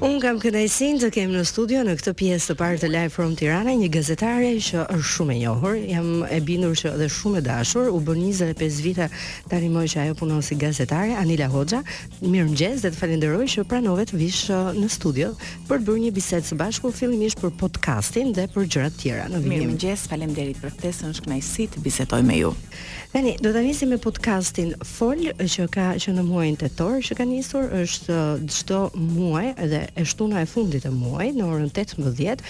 Unë kam kënaqësinë të kem në studio në këtë pjesë të parë të Live From Tirana një gazetare që është shumë e njohur, jam e bindur që dhe shumë e dashur, u bënë 25 vite tanimë që ajo punon si gazetare, Anila Hoxha. Mirëmëngjes dhe të falenderoj që pranove të vish uh, në studio për të bërë një bisedë së bashku fillimisht për podcastin dhe për gjëra të tjera në vijim. Mirëmëngjes, faleminderit për ftesën, është kënaqësi të bisedoj me ju. Tani do ta nisim me podcast-in Fol që ka që në muajin tetor që ka nisur është çdo muaj dhe e shtuna e fundit e muajit në orën 18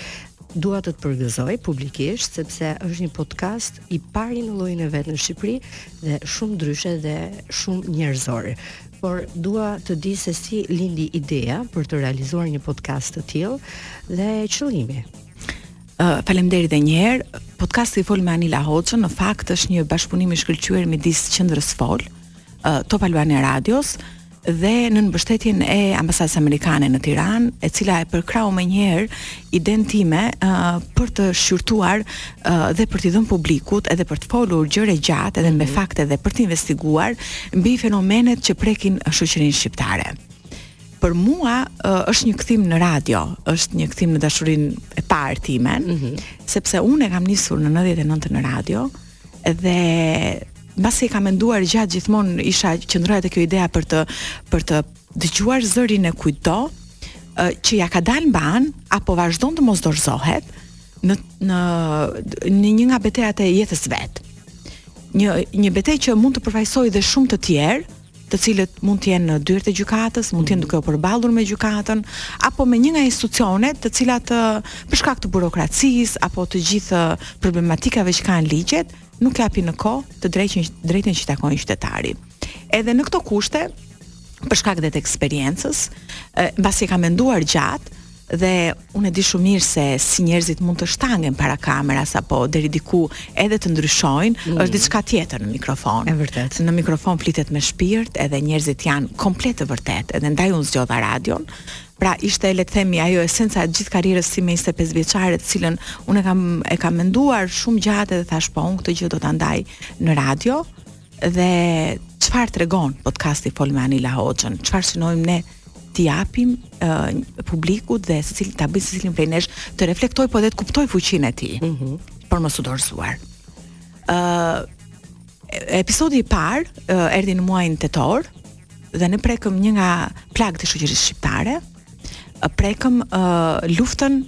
dua të të përgëzoj publikisht sepse është një podcast i pari në llojin e vet në Shqipëri dhe shumë ndryshe dhe shumë njerëzor. Por dua të di se si lindi ideja për të realizuar një podcast të tillë dhe qëllimi. Uh, faleminderit edhe një herë. Podcasti Fol me Anila Hoxhën në fakt është një bashkëpunim i shkëlqyer midis Qendrës Fol, uh, Top Albania Radios dhe nën mbështetjen e ambasadës amerikane në Tiranë, e cila e përkrahu menjëherë idenë time uh, për të shqyrtuar uh, dhe për t'i dhënë publikut edhe për të folur gjerë e gjatë edhe mm -hmm. me mhm. fakte dhe për të investiguar mbi fenomenet që prekin shoqërinë shqiptare. për mua uh, është një kthim në radio, është një kthim në dashurinë e parë time, mm -hmm. sepse unë e kam nisur në 99 në radio dhe mbasi e kam menduar gjatë gjithmonë isha qëndroja te kjo idea për të për të dëgjuar zërin e kujtdo uh, që ia ka dalë mbanë apo vazhdon të mos dorëzohet në në në një nga betejat e jetës së vet. Një një betejë që mund të përfaqësojë dhe shumë të tjerë, të cilët mund të jenë në dyert e gjykatës, mund të jenë mhm. duke u përballur me gjykatën apo me një nga institucionet të cilat për shkak të burokracisë apo të gjithë problematikave që kanë ligjet, nuk japin në kohë të drejtën drejtën që i takon qytetarit. Edhe në këto kushte, për shkak dhe të eksperiencës, mbasi e kam menduar gjatë, dhe unë e di shumë mirë se si njerëzit mund të shtangen para kameras apo deri diku edhe të ndryshojnë, mm. është diçka tjetër në mikrofon. E vërtetë. Në mikrofon flitet me shpirt, edhe njerëzit janë komplet të vërtetë, edhe ndaj unë zgjodha radion. Pra ishte le të themi ajo esenca e gjithë karrierës sime 25 vjeçare, të cilën unë e kam e kam menduar shumë gjatë dhe thashë po unë këtë gjë do ta ndaj në radio. Dhe çfarë tregon podcasti Fol me Anila Hoxhën? Çfarë synojmë ne t'i japim uh, publikut dhe secil ta bëjë secilin prej nesh të reflektojë po dhe të kuptojë fuqinë e tij. Mm -hmm. Për mos u dorëzuar. ë uh, Episodi i parë uh, erdhi në muajin tetor dhe ne prekëm një nga plagët e shoqërisë shqiptare, prekëm uh, luftën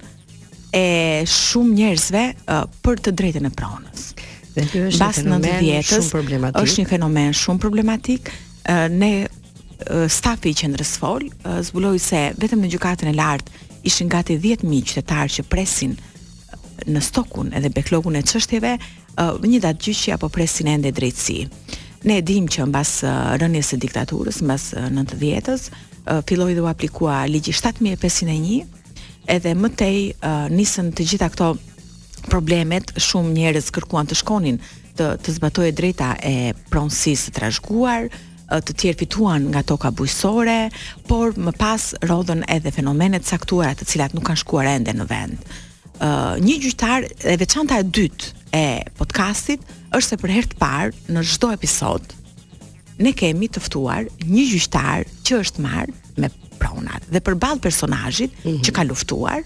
e shumë njerëzve uh, për të drejtën e pronës. Dhe ky është një fenomen shumë problematik. Është një fenomen shumë problematik. Uh, ne uh, stafi i qendrës Fol uh, zbuloi se vetëm në Gjykatën e Lartë ishin gati 10000 qytetarë që presin në stokun edhe backlogun e çështjeve, uh, një datë gjyqi apo presin ende drejtësi. Ne e dimë që mbas uh, rënies së diktaturës, mbas uh, 90-s, uh, filloi dhe u aplikua ligji 7501 Edhe më tej uh, nisën të gjitha këto problemet, shumë njerëz kërkuan të shkonin të të zbatohej e drejta e pronësisë së trashëguar, të tjerë fituan nga toka bujqësore, por më pas rrodhën edhe fenomene të caktuara të cilat nuk kanë shkuar ende në vend. Ë uh, një gjyqtar e veçanta e dytë e podcastit është se për herë të parë në çdo episod ne kemi të ftuar një gjyqtar që është marrë me pronat dhe përballë personazhit mm -hmm. që ka luftuar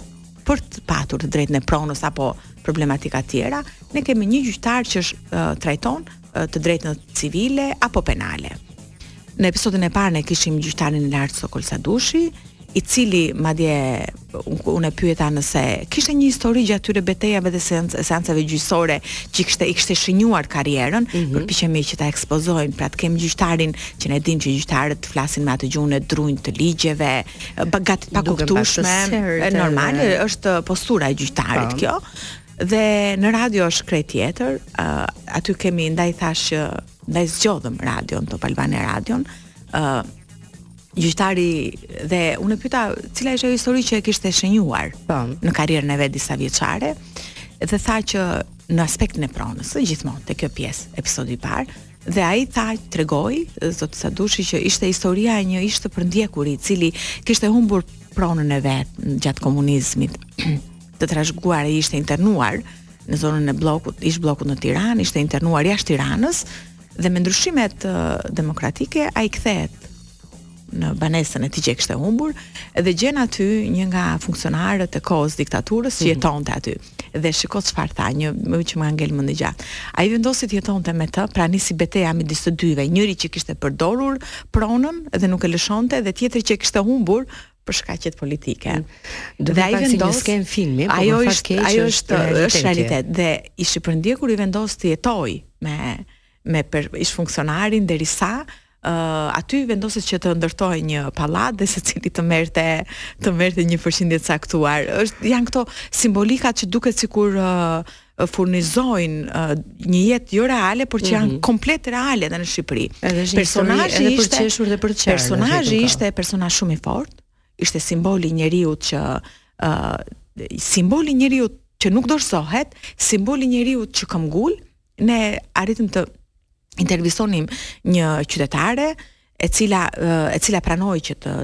për të patur të drejtën e pronës apo problematika të tjera, ne kemi një gjyqtar që është uh, trajton uh, të drejtën civile apo penale. Në episodin e parë ne kishim gjyqtarin e lartë Sokol Sadushi, i cili madje unë e pyeta nëse kishte një histori gjatë këtyre betejave dhe seancave gjyqësore që kishte i kishte shënjuar karrierën, mm -hmm. përpiqemi që ta ekspozojmë, pra të kemi gjyqtarin që ne dimë që gjyqtarët flasin me atë gjuhën e drunjtë të ligjeve, pa gati të pakuptueshme, normale është postura e gjyqtarit po. kjo. Dhe në radio është krejt tjetër, uh, aty kemi ndaj thashë ndaj zgjodhëm radion, Top Albania Radion, uh, gjyqtari dhe unë e pyeta cila ishte ajo histori që e kishte shënjuar po. në karrierën e vet disavjeçare dhe tha që në aspektin e pronës, gjithmonë te kjo pjesë, episodi i parë, dhe ai tha tregoi zoti Sadushi që ishte historia e një ish të përndjekuri i cili kishte humbur pronën e vet gjatë komunizmit. të trashëguar ai ishte internuar në zonën e bllokut, ish bllokut në Tiranë, ishte internuar jashtë Tiranës Dhe me ndryshimet demokratike ai kthehet në banesën e tij që e kishte humbur dhe gjen aty një nga funksionarët e kohës së diktaturës që mhm. jetonte aty. Dhe shiko çfarë tha, një më që më ka ngel në mend gjatë. Ai vendosi të jetonte me të, pra nisi beteja midis të dyve, njëri që kishte përdorur pronën dhe nuk e lëshonte dhe tjetri që e kishte humbur për shkaqet politike. Mm. Dhe ai vendos si filmi, po ajo është keq, ajo është është realitet dhe ish i përndjekuri vendos të jetojë me me per, ish funksionarin derisa uh, aty vendoset që të ndërtojë një pallat dhe secili të merrte të merrte një përqindje të caktuar. Është janë këto simbolikat që duket sikur uh, furnizojnë uh, një jetë jo reale, por që janë mm -hmm. komplet reale edhe në Shqipëri. Edhe është personazhi edhe ishte për dhe për çfarë. Personazhi ishte personazh shumë i fortë, ishte simboli i njeriut që ë uh, simboli i njeriut që nuk dorëzohet, simboli i njeriut që këmbëngul, ne arritëm të intervistonim një qytetare e cila e cila pranoi që të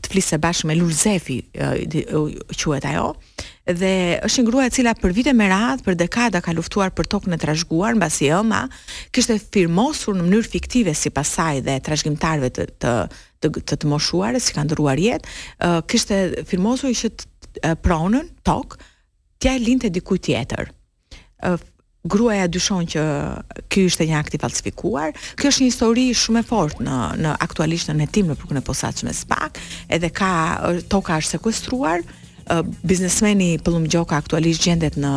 të fliste bashkë me Lul Zefi quhet ajo dhe është një grua e cila për vite me radhë për dekada ka luftuar për tokën e trashëguar mbasi ëma kishte firmosur në mënyrë fiktive sipas saj dhe trashëgimtarëve të të të të, të moshuarës që kanë ndërruar jetë kishte firmosur që pronën tokë t'ia linte dikujt tjetër gruaja dyshon që ky ishte një akt i falsifikuar. Kjo është një histori shumë e fortë në në aktualisht nën hetim në Prokurorinë e Posaçme SPAK, edhe ka toka është sekuestruar. Biznesmeni Pëllumb Gjoka aktualisht gjendet në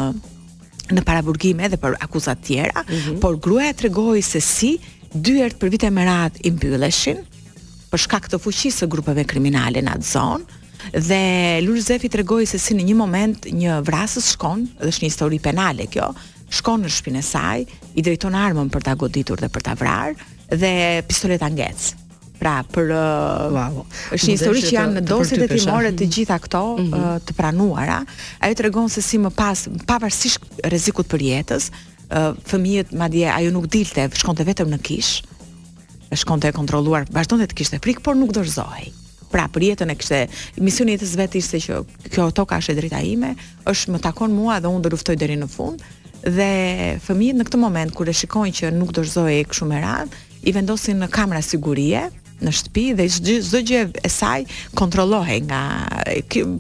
në paraburgim edhe për akuza të tjera, mm -hmm. por gruaja tregoi se si dyert për vite me radhë i mbylleshin për shkak të fuqisë së grupeve kriminale në atë zonë. Dhe Lul Zefi tregoi se si në një moment një vrasës shkon, dhe është një histori penale kjo, shkon në shpinë e saj, i drejton armën për ta goditur dhe për ta vrarë dhe pistoleta ngec. Pra, për uh, wow. është një histori që janë në dosjet hetimore të gjitha këto mm -hmm. uh, të pranuara. Ajo tregon se si më pas, pavarësisht rrezikut për jetës, uh, fëmijët madje ajo nuk dilte, shkonte vetëm në kishë. shkonte e kontrolluar, vazhdonte të kishte frikë, por nuk dorëzohej. Pra për jetën e kishte misioni i jetës vetë ishte që kjo tokë është e drejta ime, është më takon mua dhe unë do luftoj deri në fund. Dhe fëmijët në këtë moment kur e shikojnë që nuk dorëzohej kështu me radhë, i vendosin kamera sigurie, në shtëpi dhe çdo gjë e saj kontrollohej nga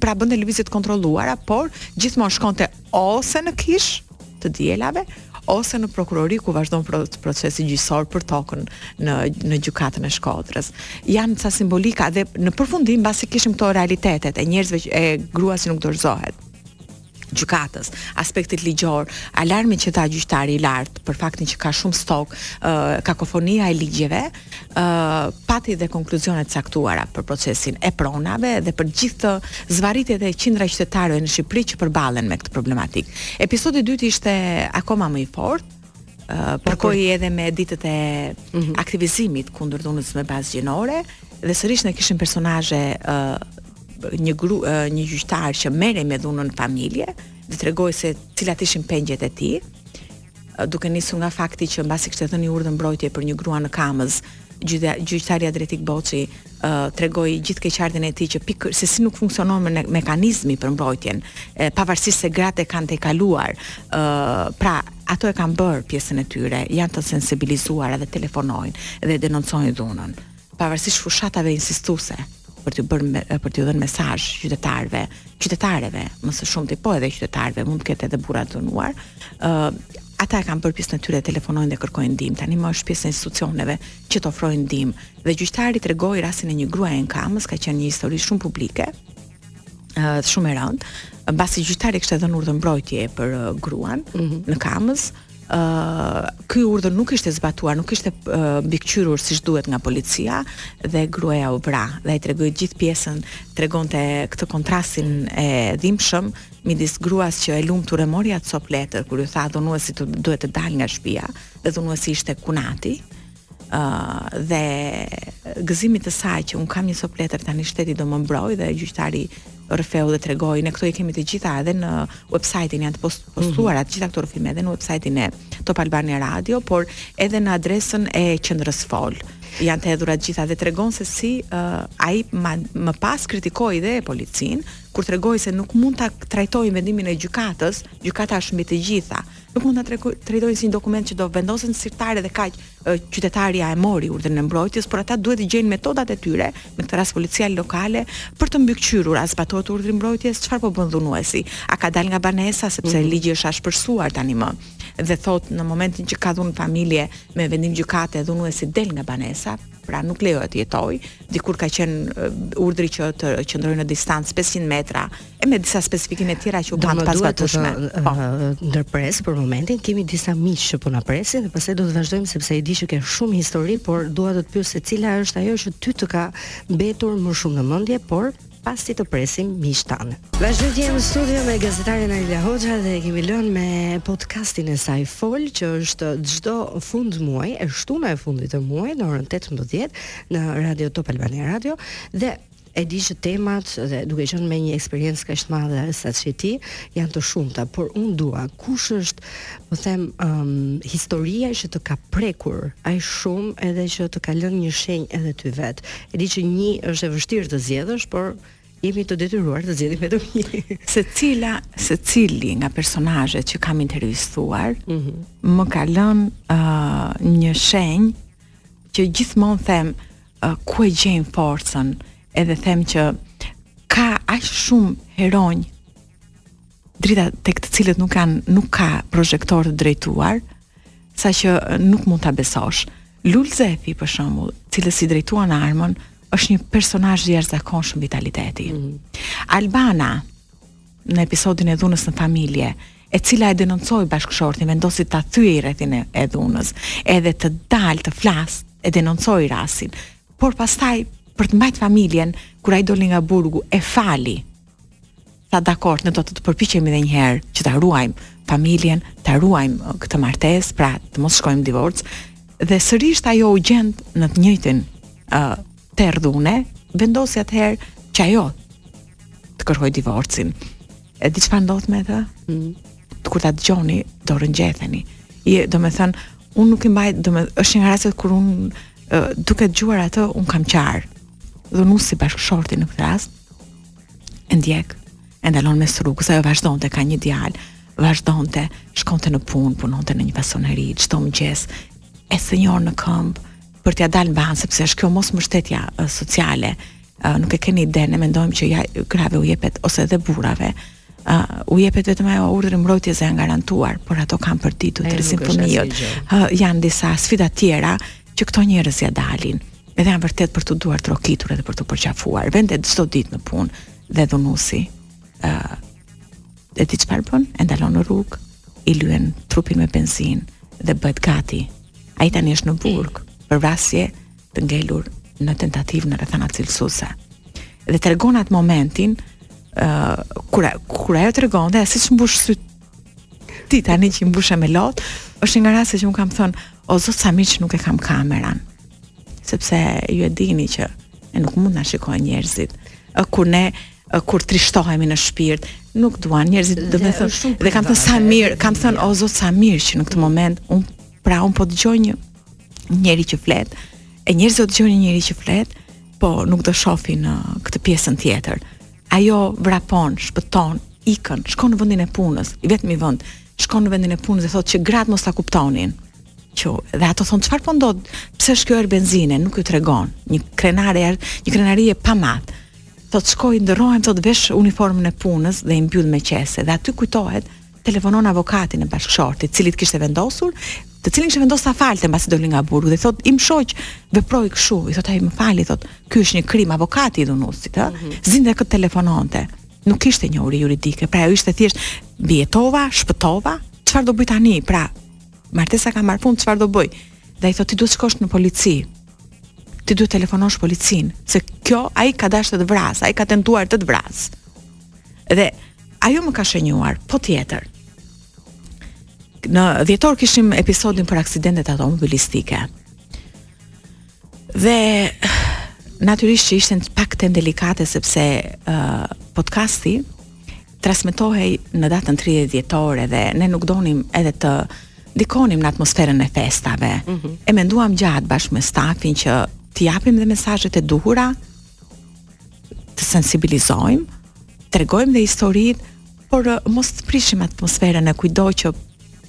pra bënte lëvizje të kontrolluara, por gjithmonë shkonte ose në kishë, të dielave ose në prokurori ku vazhdon procesi gjyqësor për tokën në në gjykatën e Shkodrës. Janë ca simbolika dhe në përfundim pasi kishim këto realitetet e njerëzve e gruas që nuk dorëzohet gjykatës, aspektit ligjor, alarmit që dha gjyqtari i lartë për faktin që ka shumë stok, uh, kakofonia e ligjeve, ë pati dhe konkluzione të caktuara për procesin e pronave dhe për gjithë zvarritjet e qindra qytetarëve në Shqipëri që përballen me këtë problematikë. Episodi i dytë ishte akoma më i fortë, ë po, përkoi po. edhe me ditët e mm -hmm. aktivizimit kundër dhunës me bazë gjinore dhe sërish ne kishim personazhe ë një gru, ë, një gjyqtar që merrej me dhunën në familje, dhe tregoi se cilat ishin pengjet e tij. Duke nisur nga fakti që mbasi kishte dhënë një urdhër mbrojtje për një grua në Kamëz, gjyqtari Dritëk Boçi uh, tregoi gjithë keqardhjen e tij që pik se si nuk funksionon me mekanizmi për mbrojtjen, e, pavarësisht se gratë e kanë tejkaluar, ë uh, pra ato e kanë bërë pjesën e tyre, janë të sensibilizuar edhe telefonojnë dhe denoncojnë dhunën. pavarësisht fushatave insistuese për t'ju bërë për t'ju dhënë mesazh qytetarëve, qytetareve, më së shumti po edhe qytetarëve, mund të ketë edhe burra të dhunuar, ë uh, ata e kanë bërë pjesën e tyre telefonojnë dhe kërkojnë ndihmë. Tani më është pjesë e institucioneve që të ofrojnë ndihmë. Dhe gjyqtari tregoi rastin e një gruaje në Kamëz, ka qenë një histori shumë publike, ë uh, shumë e rëndë. Mbasi gjyqtari kishte dhënë urdhër mbrojtje për uh, gruan mm -hmm. në Kamëz, ë uh, ky urdhër nuk ishte zbatuar, nuk ishte uh, mbikëqyrur siç duhet nga policia dhe gruaja u vra dhe ai tregoi gjithë pjesën, tregonte këtë kontrastin e dhimbshëm midis gruas që e lumtur e mori atë copë letër kur ju tha dhunuesi duhet të dalë nga shtëpia dhe dhunuesi ishte kunati uh, dhe gëzimit të saj që un kam një copë letër tani shteti do më mbroj dhe gjyqtari rrëfeu dhe tregoi ne këto i kemi të gjitha edhe në website-in janë të post mhm. postuara mm -hmm. të gjitha këto rrëfime edhe në website-in e Top Albania Radio por edhe në adresën e qendrës Fol janë të hedhura të gjitha dhe tregonte se si uh, ai më pas kritikoi dhe policinë kur tregoi se nuk mund ta trajtojnë vendimin e gjykatës gjykata është mbi të gjitha Nuk mund ta trajtoj, trajtojnë si një dokument që do vendoset në sirtar dhe kaq qytetarja e mori urdhrin e mbrojtjes, por ata duhet të gjejnë metodat e tyre, në këtë rast policia lokale, për të mbikëqyrur a zbatohet urdhri i mbrojtjes, çfarë po bën dhunuesi? A ka dalë nga banesa sepse mm -hmm. ligji është ashpërsuar tani më? Dhe thot në momentin që ka dhunë në familje me vendim gjykate dhunuesi del nga banesa, pra nuk lejohet të jetojë. Dikur ka qenë urdhri që të qëndrojë në distancë 500 metra e me disa specifikime të tjera që dukeshin të pazbatueshme. Do të po. ndërpres për momentin, kemi disa miq që po na presin dhe pastaj do të vazhdojmë sepse e di që ke shumë histori, por dua të të pyes se cila është ajo që ty të ka mbetur më shumë në mendje, por pasi të presim miqtë tanë. Vazhdojmë të jemi në studio me gazetaren Anila Hoxha dhe e kemi lënë me podcastin e saj Fol që është çdo fund muaji, e shtuna e fundit të muajit në orën 18 në Radio Top Albania Radio dhe E di që temat dhe duke qenë me një eksperiencë kaq të madhe sa ç'je ti, janë të shumta, por unë dua kush është, po them, um, historia që të ka prekur aq shumë edhe që të ka lënë një shenjë edhe ty vet. E di që një është e vështirë të zgjedhësh, por jemi të detyruar të zgjedhim vetëm një. Secila, secili nga personazhet që kam intervistuar, mm -hmm. më ka lënë uh, një shenjë që gjithmonë them, ku e gjejnë forcën, edhe them që ka aq shumë heronj drita tek të cilët nuk kanë nuk ka projektor të drejtuar, sa që nuk mund ta besosh. Lul Zefi për shembull, cilës ia drejtuan armën, është një personazh i jashtëzakonshëm vitaliteti. Mm -hmm. Albana në episodin e dhunës në familje, e cila e denoncoi bashkëshortin, vendosi ta thyejë rrethin e dhunës, edhe të dalë të flasë, e denoncoi rastin. Por pastaj për të mbajt familjen, kur ai doli nga burgu, e fali. Tha dakord, ne do të të përpiqemi edhe një herë që ta ruajmë familjen, ta ruajmë uh, këtë martesë, pra të mos shkojmë në divorc. Dhe sërisht ajo u gjend në të njëjtin ë uh, terr dhune, vendosi atëherë që ajo të kërkojë divorcin. E di çfarë ndodh me të? Mm. Kur ta dëgjoni, do rrëngjetheni. I, do me thënë, unë nuk i mbaj, do me, është një nga rastet kur unë duke dëgjuar atë, unë kam qarë. Dhunuesi bashkëshorti në këtë rast, e ndjek, e ndalon mes rrugës, ajo vazhdonte ka një djalë, vazhdonte shkonte në punë, punonte në një fasoneri, çdo mëngjes, e së njërë në këmbë, për t'ja dalë mbanë, sepse është kjo mosmbështetja sociale, uh, nuk e keni idenë, ne mendojmë që ja, grave u jepet, ose edhe burrave, uh, u jepet vetëm ai urdhri i mbrojtjes e janë të garantuara, por ato kanë për ditë të rrisin fëmijët. Uh, janë disa sfida të tjera që këto njerëz ja dalin. Edhe janë vërtet për t'u duartrokitur edhe për t'u përqafuar. Vente çdo ditë në punë dhe dhunuesi. ë uh, E di çfarë bën? E ndalon në rrugë, i lyen trupin me benzinë dhe bëhet gati. Ai tani është në burg për vrasje të ngelur në tentativë në rrethana cilësuese. Dhe tregon atë momentin ë uh, kur kur ajo tregonte, ja siç mbush sytë ti tani që i mbushe me lot, është një nga rastet që un kam thënë, o zot sa mirë që nuk e kam kameran. Sepse ju e dini që e nuk mund na shikojnë njerëzit. Ë kur ne kur trishtohemi në shpirt, nuk duan njerëzit, domethënë, dhe kam thënë sa mirë, kam thënë o zot sa mirë që në këtë moment un pra un po dëgjoj një njeri që flet. E njerëzit do dëgjojnë një njeri që flet, po nuk do shohin në uh, këtë pjesën tjetër. Ajo vrapon, shpëton, ikën, shkon në vendin e punës, i vetmi vend, shkon në vendin e punës dhe thotë që gratë mos ta kuptonin. Që dhe ato thon çfarë po ndodh? Pse është kjo erë benzine? Nuk ju tregon. Një krenare, një krenari e pamatë. Thotë shkoj ndërrohem thotë vesh uniformën e punës dhe i mbyll në qese dhe aty kujtohet telefonon avokatin e bashkëshortit, cilit kishte vendosur, të cilin kishte vendosur ta falte mbasi doli nga burgu dhe thotë im shoq veproi kështu, i thotë ai më fal i thotë, ky është një krim avokati i dhunuesit, ë, mm -hmm. S'dinte kë të telefononte. Nuk kishte njohuri juridike, pra ajo ishte thjesht mbijetova, shpëtova, çfarë do bëj tani? Pra, martesa ka marrë fund, çfarë do bëj? Dhe ai thotë ti duhet të shkosh në polici. Ti duhet të telefonosh policinë, se kjo ai ka dashur të të vrasë, ai ka tentuar të të vrasë. Dhe ajo më ka shënjuar, po tjetër. Në dhjetor kishim episodin për aksidentet automobilistike. Dhe natyrisht që ishte pak temë delikate sepse uh, podcasti transmetohej në datën tridhjetë dhjetor edhe ne nuk donim edhe të ndikonim në atmosferën e festave. Mm -hmm. E menduam gjatë bashkë me stafin që të japim dhe mesazhet e duhura, të sensibilizojmë, tregojmë dhe historitë, por uh, mos të prishim atmosferën e kujtdo që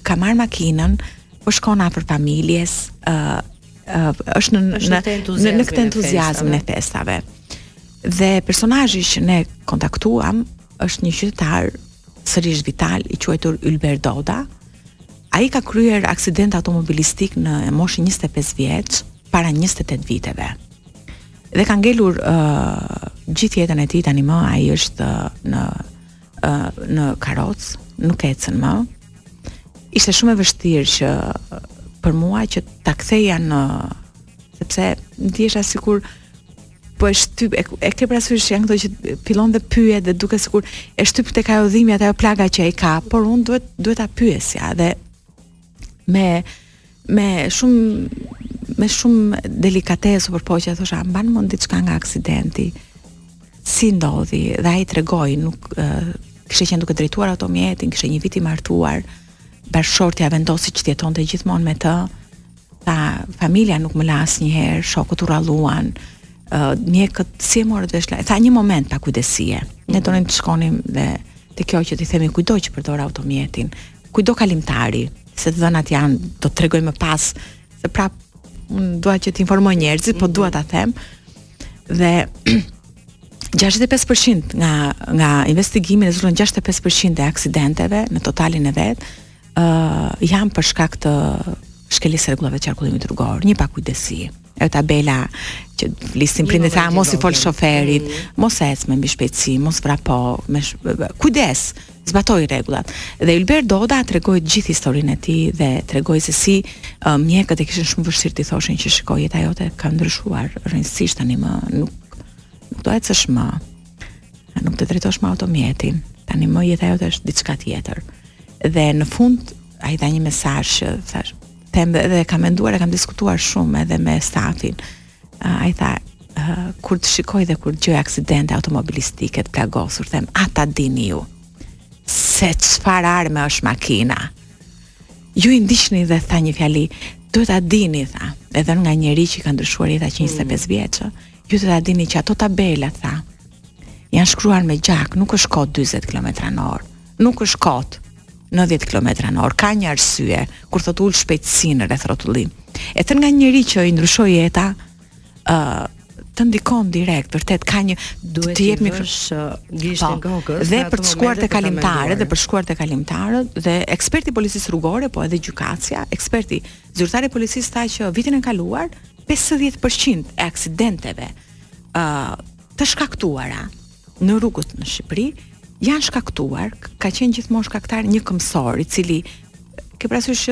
ka marrë makinën, po shkon afër familjes, ë uh, uh, është në në në, në këtë entuziazmin e festave. Dhe personazhi që ne kontaktuam është një qytetar sërish vital i quajtur Ylber Doda. Ai ka kryer aksident automobilistik në moshën 25 vjeç para 28 viteve. Dhe ka ngelur ë uh, gjithë jetën e tij tani më ai është uh, në uh, në karrocë, nuk ecën më. Ishte shumë e vështirë që uh, për mua që ta ktheja në sepse ndihesha sikur Po e shtyp, e, e ke parasysh janë këto që fillon dhe pyet dhe duket sikur e shtyp tek ajo dhimbja, ajo plaga që ai ka, por unë duhet duhet ta pyesja dhe me me shumë me shumë delikatesë u përpoqa, thosha, mban mend diçka nga aksidenti. Si ndodhi? Dhe ai tregoi, nuk kishte qenë duke drejtuar automjetin, kishte një vit i martuar, bashkëshortja vendosi që të jetonte gjithmonë me të Tha, familja nuk më la asnjëherë, shokët u rralluan, uh, mjekët si e more vesh lajmin. Tha një moment pakujdesie. Ne mm -hmm. donim të shkonim dhe te kjo që t'i themi kujtdo që përdor automjetin, kujtdo kalimtari, se të dhënat janë, do të tregoj më pas se prapë unë dua që të informoj njerëzit, mm -hmm. po mhm. dua ta them. Dhe 65% nga nga investigimi rezulton 65% e aksidenteve në totalin e vet ë uh, janë për shkak të shkeljes së rregullave të qarkullimit rrugor, një pakujdesi. E tabela që listin prindit tha mos i fol shoferit, mm. mos ec me mbishpejtësi, mos vrapo, me sh... kujdes, zbatoji rregullat. Dhe Ylber Doda tregoi të gjithë historinë e tij dhe tregoi se si uh, mjekët e kishin shumë vështirë t'i thoshin që shiko jeta jote ka ndryshuar rrënjësisht tani më nuk nuk do ecësh më. Nuk të drejtosh më automjetin. Tani më jeta jote është diçka tjetër. Dhe në fund ai dha një mesazh që thash, them dhe, dhe kam menduar, e kam diskutuar shumë edhe me stafin. Uh, ai tha, uh, kur të shikoj dhe kur dëgjoj aksidente automobilistike të plagosur, them, a e dini ju se çfarë arme është makina. Ju i ndiqni dhe tha një fjali, duhet ta dini tha, edhe nga njeri që ka ndryshuar jeta që 25 vjeç, Ju duhet ta dini që ato tabela tha janë shkruar me gjak, nuk është kot 40 kilometra në orë. Nuk është kot 90 kilometra në orë. Ka një arsye kur thotë ul shpejtësinë në rrethrrotullim. E thënë nga një njeri që i ndryshoi jeta, ë uh, të ndikon direkt, vërtet ka një duhet të jep mikro, gishtin po, kokës. Dhe për të shkuar te kalimtarët, dhe për shkuar te kalimtarët dhe eksperti i policisë rrugore, po edhe gjykatësja, eksperti zyrtar i policisë tha që vitin e kaluar pesëdhjetë për qind e aksidenteve ë të shkaktuara në rrugët në Shqipëri janë shkaktuar, ka qenë gjithmonë shkaktar një këmbësor i cili ke parasysh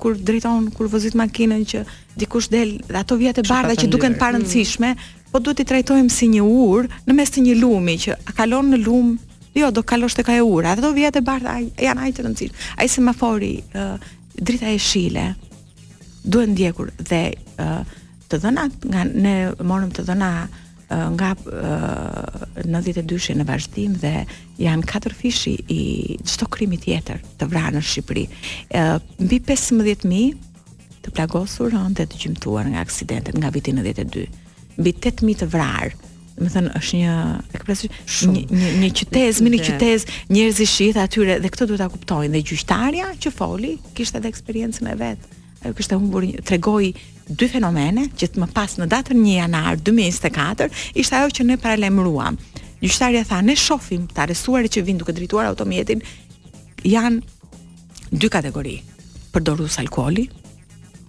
kur drejton kur vozit makinën që dikush del dhe ato vijat e bardha që duken të parëndësishme, mm. po duhet t'i trajtojmë si një urë në mes të një lumi që a kalon në lum, jo do kalosh tek ajo ura. Ato vijat e bardha janë aq të rëndësishme. Ai semafori, uh, drita jeshile, duhet ndjekur dhe uh, të dhëna nga ne morëm të dhëna nga 92-shi në vazhdim dhe janë katërfishi i çdo krimi tjetër të vrarë në Shqipëri. Ë mbi 15000 të plagosur dhe të gjymtuar nga aksidentet nga viti 92. Mbi 8000 të vrarë domethënë është një e ka një një një qytezë, miniqytezë njerëzish që jeta e tyre dhe këtë duhet ta kuptojnë dhe gjyqtarja që foli kishte edhe eksperiencën e vet. Ajo kishte humbur një tregoi dy fenomene që më pas në datën 1 janar 2024 ishte ajo që ne paralajmëruam. Gjyqtarja tha ne shohim të arrestuarit që vijnë duke drejtuar automjetin janë dy kategori. Përdorues alkooli,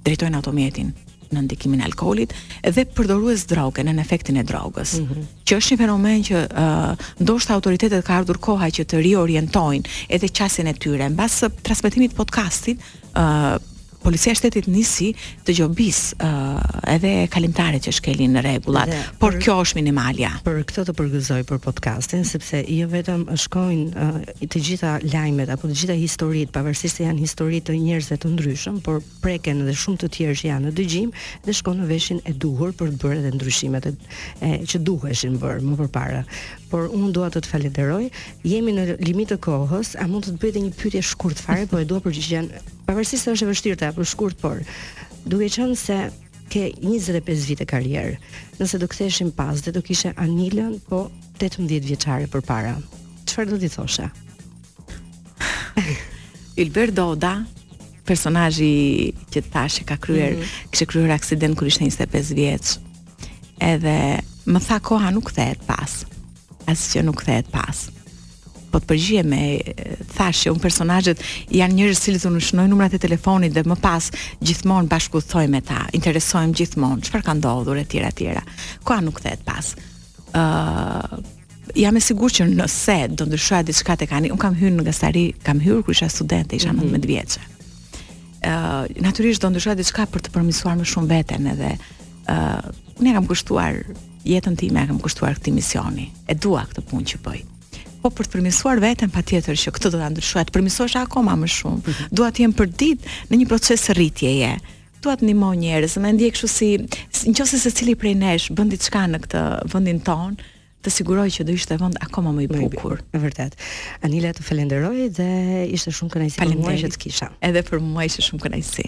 drejtojnë automjetin nën ndikimin e alkoolit dhe përdorues droge nën efektin e drogës. Mm -hmm. Që është një fenomen që uh, ndoshta autoritetet ka ardhur koha që të riorientojnë edhe qasjen e tyre. Mbas transmetimit të podcastit, uh, policia e shtetit nisi të gjobisë uh, edhe kalimtarët që shkelin rregullat, por për, kjo është minimalja. Për këtë të përgëzoj për podcastin sepse jo vetëm shkojnë uh, të gjitha lajmet apo të gjitha historitë, pavarësisht se janë histori të njerëzve të ndryshëm, por preken edhe shumë të tjerë që janë në dëgjim dhe shkojnë në veshin e duhur për të bërë edhe ndryshimet e, e që duheshin bërë më përpara. Por unë dua të të falenderoj. Jemi në limit të kohës, a mund të të bëj edhe një pyetje shkurt fare, po e dua përgjigjen. Pavarësisht se është e vështirë ta japësh shkurt, por duke qenë se ke 25 vite karrierë, nëse do ktheheshim pas dhe do kishe Anilën, po 18 vjeçare përpara. Çfarë do t'i thoshe? Ilbert Doda, personazhi që thashë ka kryer, mm -hmm. kishte kryer aksident kur ishte 25 vjeç. Edhe më tha koha nuk kthehet pas. Asgjë nuk kthehet pas. Po të përgjigjem e thashë që unë personazhet janë njerëz që u shënoj numrat e telefonit dhe më pas gjithmonë bashkëbisedoj me ta, interesohem gjithmonë çfarë ka ndodhur etj etj. Koha nuk kthehet pas. Ëh, uh, Jam e sigurt që nëse do ndryshoja diçka tek Ani, unë kam hyrë në gazetari, kam hyrë kur isha studente, isha mm -hmm. 19 vjeçe. Ë, uh, natyrisht do ndryshoja diçka për të përmirësuar më shumë veten edhe ë uh, unë ia kam kushtuar jetën time, ia kam kushtuar këtij misioni. E dua këtë punë që bëj. Po për të përmirësuar veten patjetër që këtë do ta ndryshoja, të përmirësohesha akoma më shumë. Mm -hmm. Dua të jem përditë në një proces rritjeje Dua të ndihmoj njerëz, unë e ndjej kështu se nëqoftëse secili prej nesh bën diçka në këtë vendin tonë, të siguroj që do ishte vend akoma më i bukur. E vërtetë. Anila të falenderoj dhe ishte shumë kënaqësi për mua që të kisha. Edhe për mua ishte shumë kënaqësi.